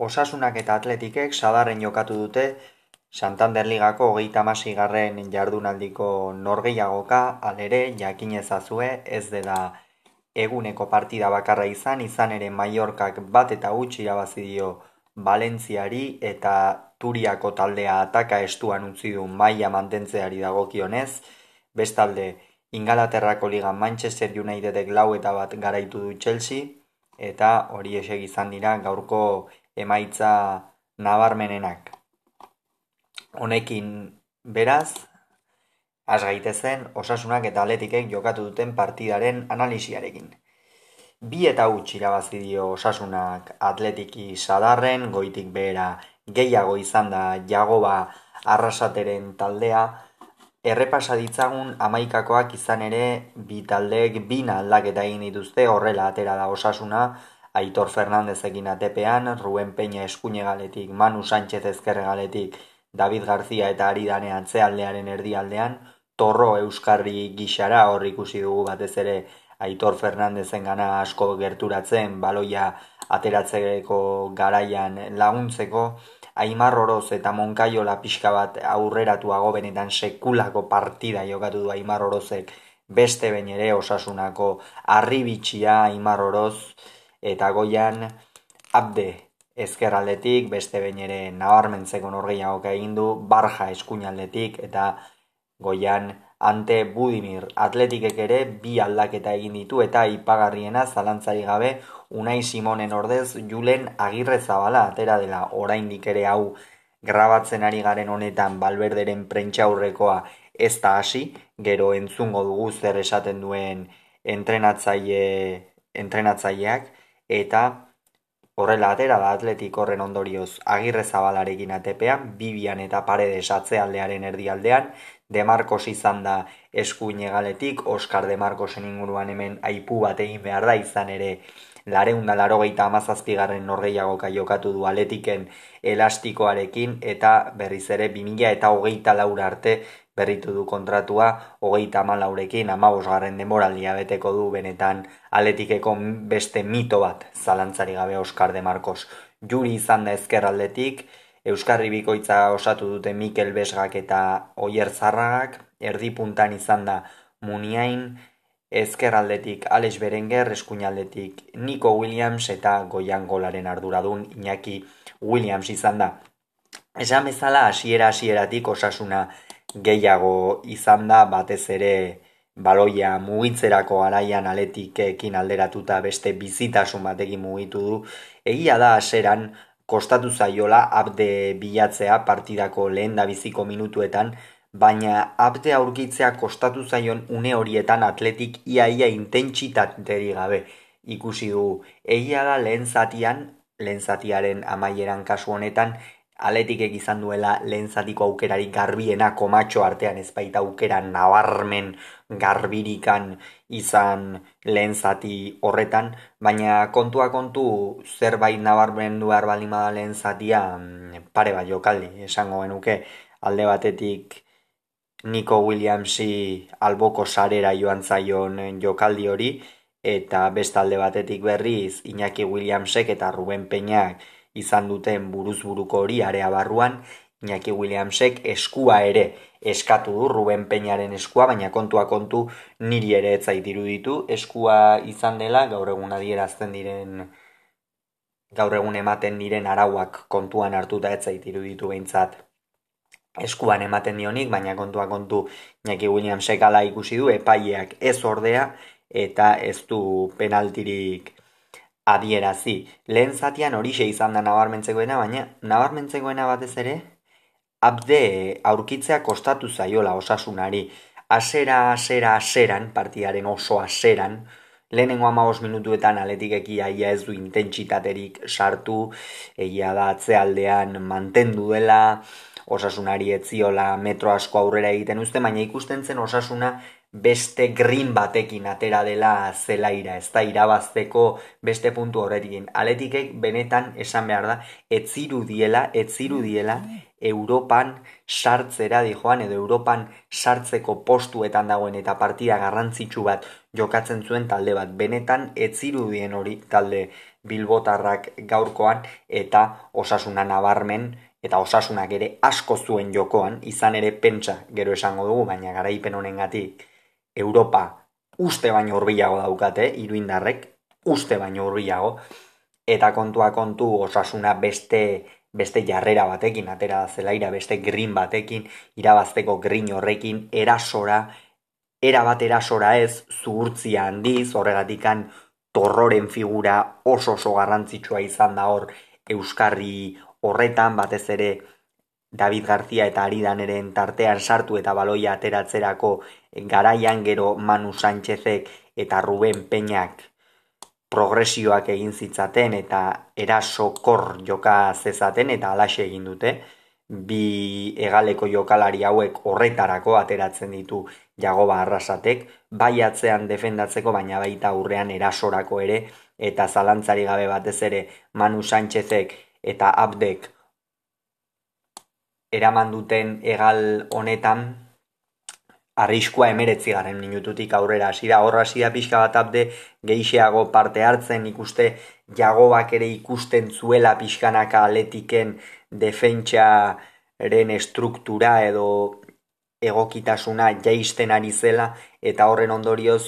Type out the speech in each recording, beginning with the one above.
Osasunak eta atletikek sadarren jokatu dute Santander Ligako hogeita garren jardunaldiko norgeiagoka alere jakin ezazue ez dela eguneko partida bakarra izan, izan ere Mallorcak bat eta gutxi irabazi dio Valentziari eta Turiako taldea ataka estuan utzi du maila mantentzeari dagokionez, bestalde Ingalaterrako liga Manchester Unitedek lau eta bat garaitu du Chelsea, eta hori esek izan dira gaurko emaitza nabarmenenak. Honekin beraz, az gaitezen osasunak eta atletikek jokatu duten partidaren analisiarekin. Bi eta huts irabazi dio osasunak atletiki sadarren, goitik behera gehiago izan da jagoba arrasateren taldea, errepasa ditzagun amaikakoak izan ere bi taldeek bina aldaketa egin dituzte horrela atera da osasuna, Aitor Fernandez egin atepean, Ruen Peña eskuine galetik, Manu Sánchez ezkerre galetik, David García eta Aridane antzealdearen erdialdean, Torro Euskarri gixara hor ikusi dugu batez ere Aitor Fernandezen gana asko gerturatzen, baloia ateratzeko garaian laguntzeko, Aimar Oroz eta Monkaiola pixka bat aurreratuago benetan sekulako partida jokatu du Aimar Orozek beste bain ere osasunako arribitxia Aimar Oroz, eta goian abde ezkerraldetik beste behin ere nabarmentzeko norgeiago egin du barja eskuinaldetik eta goian ante Budimir atletikek ere bi aldaketa egin ditu eta ipagarriena zalantzari gabe Unai Simonen ordez Julen Agirre Zabala atera dela. Oraindik ere hau grabatzen ari garen honetan Balberderen prentza aurrekoa ez da hasi, gero entzungo dugu zer esaten duen entrenatzaile entrenatzaileak eta horrela atera da atletik horren ondorioz agirre zabalarekin atepean, bibian eta parede satzealdearen erdialdean, Demarkos izan da eskuine galetik, Oskar Demarkosen inguruan hemen aipu bat egin behar da izan ere lareunda laro gehieta amazazpigarren norgeiagoka jokatu du aletiken elastikoarekin eta berriz ere 2000 eta hogeita laura arte berritu du kontratua hogeita malaurekin amabosgarren demoraldia beteko du benetan aletikeko beste mito bat zalantzari gabe Oskar de Marcos. Juri izan da ezkerraldetik, Euskarri bikoitza osatu dute Mikel Besgak eta Oier Zarragak, erdi puntan izan da Muniain, ezkerraldetik Alex Berenger, eskuinaldetik Nico Williams eta Goian Golaren arduradun Iñaki Williams izan da. Esan bezala hasiera hasieratik osasuna gehiago izan da batez ere baloia mugitzerako araian aletikekin alderatuta beste bizitasun batekin mugitu du. Egia da aseran kostatu zaiola abde bilatzea partidako lehen da biziko minutuetan, baina abde aurkitzea kostatu zaion une horietan atletik iaia intentsitateri gabe ikusi du. Egia da lehen zatian, lehen zatiaren amaieran kasu honetan, aletikek izan duela lehen zatiko aukerari garbiena komatxo artean ez baita aukera nabarmen garbirikan izan lehen zati horretan, baina kontua kontu zerbait nabarmen duar balimada lehen zatia mm, pare bat jokaldi, esango genuke. Alde batetik Nico Williamsi alboko sarera joan zaion jokaldi hori, eta bestalde batetik berriz Iñaki Williamsek eta Ruben Peñak izan duten buruzburuko hori area barruan, Iñaki Williamsek eskua ere eskatu du Ruben Peñaren eskua, baina kontua kontu niri ere ez zaitiru ditu. Eskua izan dela gaur egun adierazten diren gaur egun ematen diren arauak kontuan hartuta ez zaitiru ditu behintzat eskuan ematen dionik, baina kontua kontu Iñaki Williamsek ala ikusi du epaileak ez ordea eta ez du penaltirik adierazi. Lehen zatian hori izan da nabarmentzekoena, baina nabarmentzekoena batez ere, abde aurkitzea kostatu zaiola osasunari. Asera, asera, aseran, partidaren oso aseran, lehenengo amagos minutuetan aletik ekia ia ez du intentsitaterik sartu, egia da atzealdean mantendu dela, osasunari etziola metro asko aurrera egiten uzte, baina ikusten zen osasuna beste green batekin atera dela zelaira, ez da irabazteko beste puntu horretik. Aletikek benetan esan behar da, etziru diela, etziru diela, Europan sartzera di joan, edo Europan sartzeko postuetan dagoen eta partida garrantzitsu bat jokatzen zuen talde bat. Benetan etzirudien hori talde bilbotarrak gaurkoan eta osasuna nabarmen eta osasunak ere asko zuen jokoan, izan ere pentsa gero esango dugu, baina garaipen honengatik Europa uste baino hurbilago daukate, iruindarrek, uste baino hurbilago, eta kontua kontu osasuna beste beste jarrera batekin, atera da zelaira, beste green batekin, irabazteko green horrekin, erasora, era bat erasora ez, zuhurtzia handiz, horregatikan torroren figura oso oso garrantzitsua izan da hor Euskarri horretan, batez ere David García eta Aridaneren tartean sartu eta baloia ateratzerako garaian gero Manu Sánchezek eta Ruben Peñak progresioak egin zitzaten eta erasokor joka zezaten eta alaxe egin dute. Bi egaleko jokalari hauek horretarako ateratzen ditu jagoba arrasatek, bai atzean defendatzeko baina baita urrean erasorako ere eta zalantzari gabe batez ere Manu Sánchezek eta Abdek eraman duten egal honetan arriskua emeretzi garen minututik aurrera hasi da, horra hasi da pixka bat abde geixeago parte hartzen ikuste jagobak ere ikusten zuela pixkanaka aletiken defentsaren estruktura edo egokitasuna jaisten ari zela eta horren ondorioz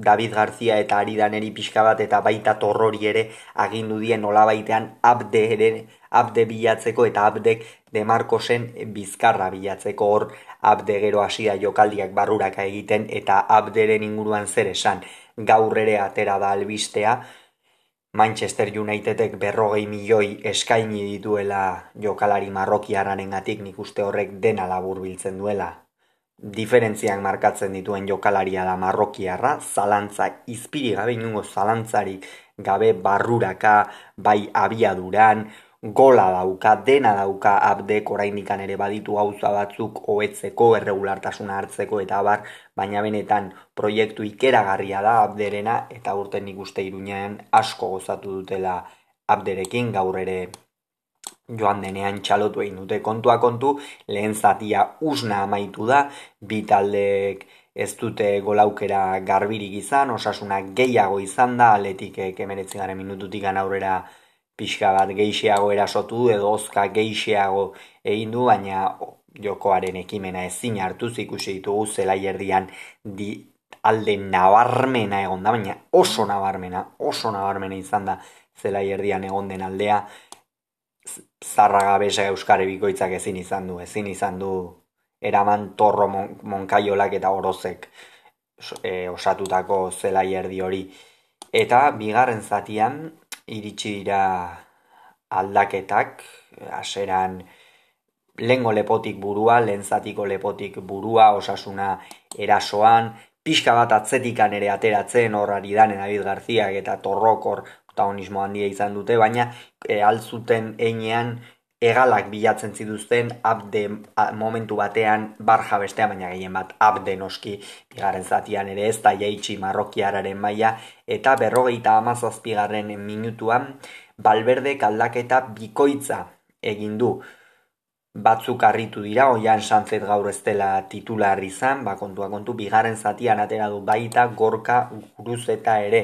David García eta Aridaneri pixka bat eta baita torrori ere agindu dien baitean abde ere abde bilatzeko eta abdek demarkosen bizkarra bilatzeko. Hor abde gero hasia jokaldiak barruraka egiten eta abderen inguruan zer esan. Gaur ere atera da albistea. Manchester Unitedek berrogei milioi eskaini dituela jokalari marrokiaranen gatik nik uste horrek dena labur biltzen duela diferentziak markatzen dituen jokalaria da marrokiarra, zalantza izpiri gabe inungo zalantzarik gabe barruraka, bai abiaduran, gola dauka, dena dauka abdek oraindikan ere baditu gauza batzuk hobetzeko, erregulartasuna hartzeko eta bar, baina benetan proiektu ikeragarria da abderena eta urten nik uste iruñean asko gozatu dutela abderekin gaur ere joan denean txalotu egin dute. Kontua kontu, lehen zatia usna amaitu da, bi taldeek ez dute golaukera garbirik izan, osasuna gehiago izan da, aletik emeretzi garen minututik aurrera pixka bat geixeago erasotu edo ozka geixeago egin du, baina jokoaren ekimena ezin hartu ikusi ditugu zela erdian di alde nabarmena egon da, baina oso nabarmena, oso nabarmena izan da zela erdian egon den aldea, zarra gabesa euskare bikoitzak ezin izan du, ezin izan du eraman torro mon, monkaiolak eta orozek e, osatutako zela erdi hori. Eta bigarren zatian iritsi dira aldaketak, aseran lengo lepotik burua, lehen zatiko lepotik burua, osasuna erasoan, pixka bat atzetikan ere ateratzen horrari danen David Garziak eta torrokor protagonismo handia izan dute, baina e, altzuten einean egalak bilatzen zituzten abde momentu batean barja bestea, baina gehien bat abde noski bigarren zatian ere ez da jaitsi marrokiararen maila eta berrogeita amazazpigarren minutuan balberde kaldaketa bikoitza egin du. Batzuk harritu dira, oian sanzet gaur ez dela titular izan, ba kontua kontu, bigarren zatian atera du baita gorka guruzeta ere,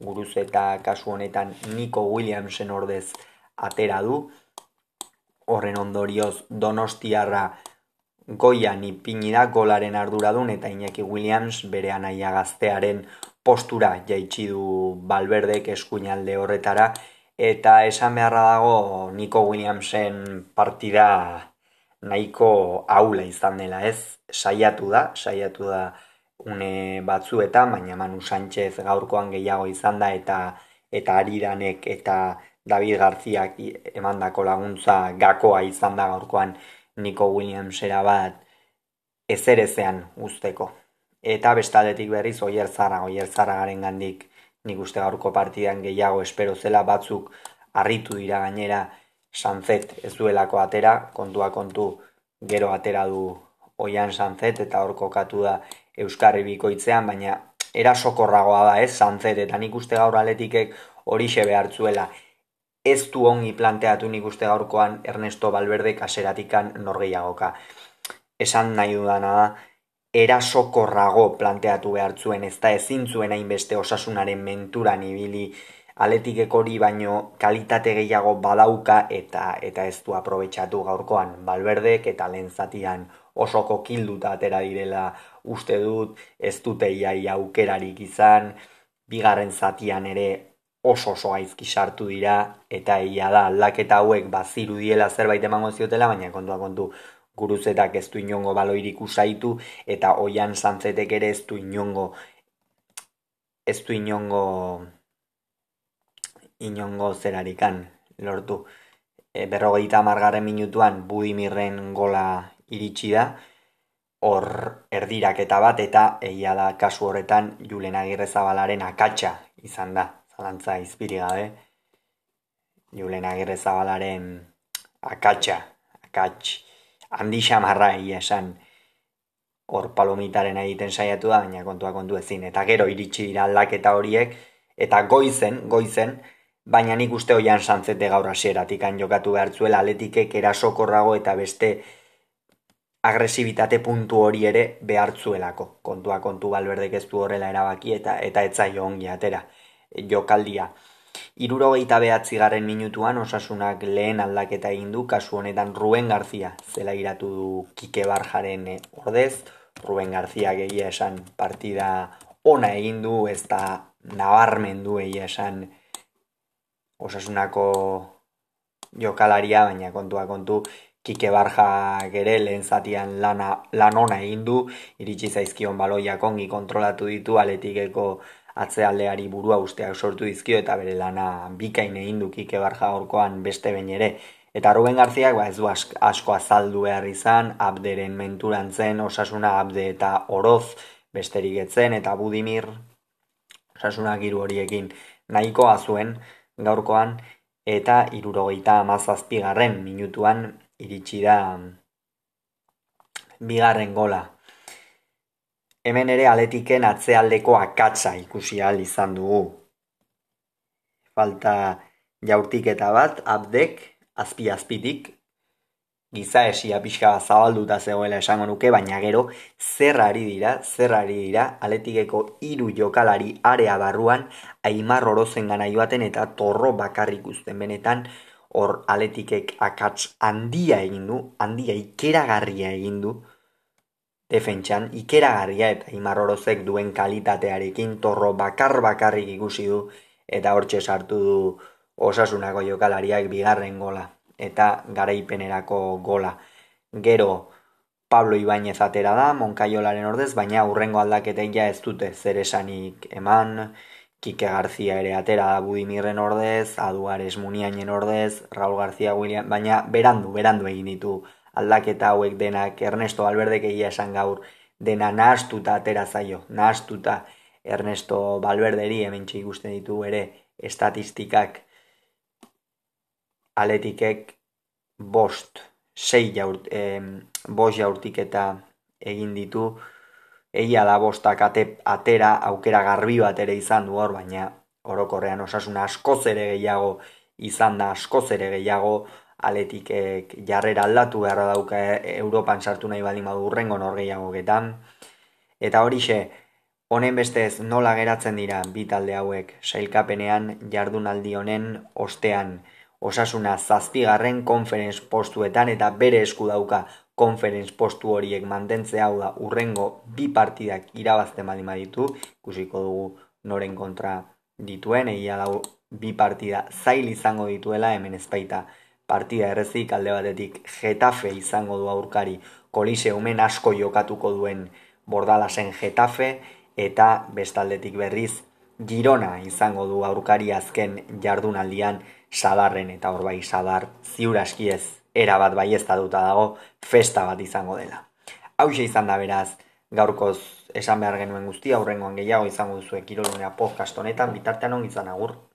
guruzeta kasu honetan Nico Williamsen ordez atera du, horren ondorioz donostiarra goian ipini da golaren arduradun eta Iñaki Williams bere anaia gaztearen postura jaitsi du balberdek eskuinalde horretara. Eta esan beharra dago Nico Williamsen partida nahiko aula izan dela ez, saiatu da, saiatu da une batzuetan, baina Manu Sánchez gaurkoan gehiago izan da eta eta Aridanek eta David Garziak emandako laguntza gakoa izan da gaurkoan Nico Williamsera bat ezerezean usteko. Eta bestaletik berriz oier zara, oier zara garen gandik nik uste gaurko partidan gehiago espero zela batzuk harritu dira gainera Sanzet ez duelako atera, kontua kontu gero atera du oian Sanzet eta hor kokatu da Euskarri bikoitzean, baina erasokorragoa da ez Sanzet eta nik uste gaur aletikek hori behartzuela. Ez du ongi planteatu nik uste gaurkoan Ernesto Balberde kaseratikan norgeiagoka. Esan nahi dudana da, erasokorrago planteatu behartzuen ez da ezin zuen hainbeste osasunaren menturan ibili aletikek hori baino kalitate gehiago badauka eta eta ez du aprobetsatu gaurkoan balberdek eta lehen zatian osoko kilduta atera direla uste dut ez dute iai aukerarik izan. Bigarren zatian ere oso oso gaizki sartu dira eta ia da aldaketa hauek baziru diela zerbait emango ziotela baina kontua kontu guruzetak ez du inongo baloirik usaitu eta oian santzetek ere ez du inongo ez du inongo inongo zerarikan lortu. E, berrogeita margarren minutuan budimirren gola iritsi da hor erdiraketa bat eta egia da kasu horretan Julen Agirre Zabalaren akatsa izan da zalantza izpiri gabe Julen Agirre Zabalaren akatsa akats handi xamarra esan hor palomitaren egiten saiatu da, baina kontua kontu ezin. Eta gero iritsi dira aldaketa horiek, eta goizen, goizen, baina nik uste hoian santzete gaur hasieratik jokatu behar zuela aletikek erasokorrago eta beste agresibitate puntu hori ere behar zuelako. Kontua kontu balberdek ez du horrela erabaki eta eta etzaio ongi atera jokaldia. Irurogeita behatzi garren minutuan osasunak lehen aldaketa egin du, kasu honetan Ruben Garzia zela iratu du Kike Barjaren eh, ordez, Ruben Garzia egia esan partida ona egin du, ez da nabarmen du egia esan osasunako jokalaria, baina kontua kontu Kike Barja gere lehen zatian lana, lan ona egin du, iritsi zaizkion baloiak ongi kontrolatu ditu aletikeko atzealdeari burua usteak sortu dizkio eta bere lana bikain egin du Kike Barja horkoan beste behin ere. Eta Ruben Garziak ba, ez du asko azaldu behar izan, abderen menturantzen, osasuna abde eta oroz besterik etzen, eta budimir osasuna giru horiekin nahikoa zuen gaurkoan, eta irurogeita amazazpigarren minutuan iritsi da bigarren gola hemen ere aletiken atzealdeko akatsa ikusi ahal izan dugu. Falta jaurtiketa bat, abdek, azpi-azpitik, giza esia pixka zabalduta zegoela esango nuke, baina gero, zerrari dira, zerrari dira, aletikeko hiru jokalari area barruan, aimar orozen gana joaten eta torro bakarrik uzten benetan, hor aletikek akats handia egin du, handia ikeragarria egin du, defentsan ikeragarria eta imarrorozek duen kalitatearekin torro bakar bakarrik ikusi du eta hortxe sartu du osasunako jokalariak bigarren gola eta garaipenerako gola. Gero Pablo Ibañez atera da, Monkaiolaren ordez, baina urrengo aldaketek ja ez dute zer esanik eman, Kike Garzia ere atera da Budimirren ordez, Aduares Muniainen ordez, Raul Garzia William, baina berandu, berandu egin ditu. Aldaketa hauek denak Ernesto Balberdek egia esan gaur dena nahastuta atera zaio, nahastuta. Ernesto Balberderi hemen ikusten ditu ere estatistikak. Aletikek bost, sei jaurt, eh, bost jaurtik eta egin ditu, egia da bostak ate, atera aukera garbi bat ere izan du hor, baina orokorrean osasuna askoz ere gehiago izan da askoz ere gehiago, aletikek jarrera aldatu beharra dauka Europan sartu nahi baldin badu urrengo norgeiagoketan. Eta horixe, honen bestez nola geratzen dira bi talde hauek sailkapenean jardunaldi honen ostean osasuna zazpigarren konferenz postuetan eta bere esku dauka konferenz postu horiek mantentzea hau da urrengo bi partidak irabazten baldin baditu, ikusiko dugu noren kontra dituen, egia dau bi partida zail izango dituela hemen ezpaita partida errezik alde batetik Getafe izango du aurkari koliseumen asko jokatuko duen bordalasen Getafe eta bestaldetik berriz Girona izango du aurkari azken jardunaldian sadarren eta hor bai sadar ziuraskiez era bat bai ez dago festa bat izango dela. Hau izan da beraz gaurkoz esan behar genuen guztia aurrengoan gehiago izango duzu ekirolunea podcast honetan bitartean ongizan agur.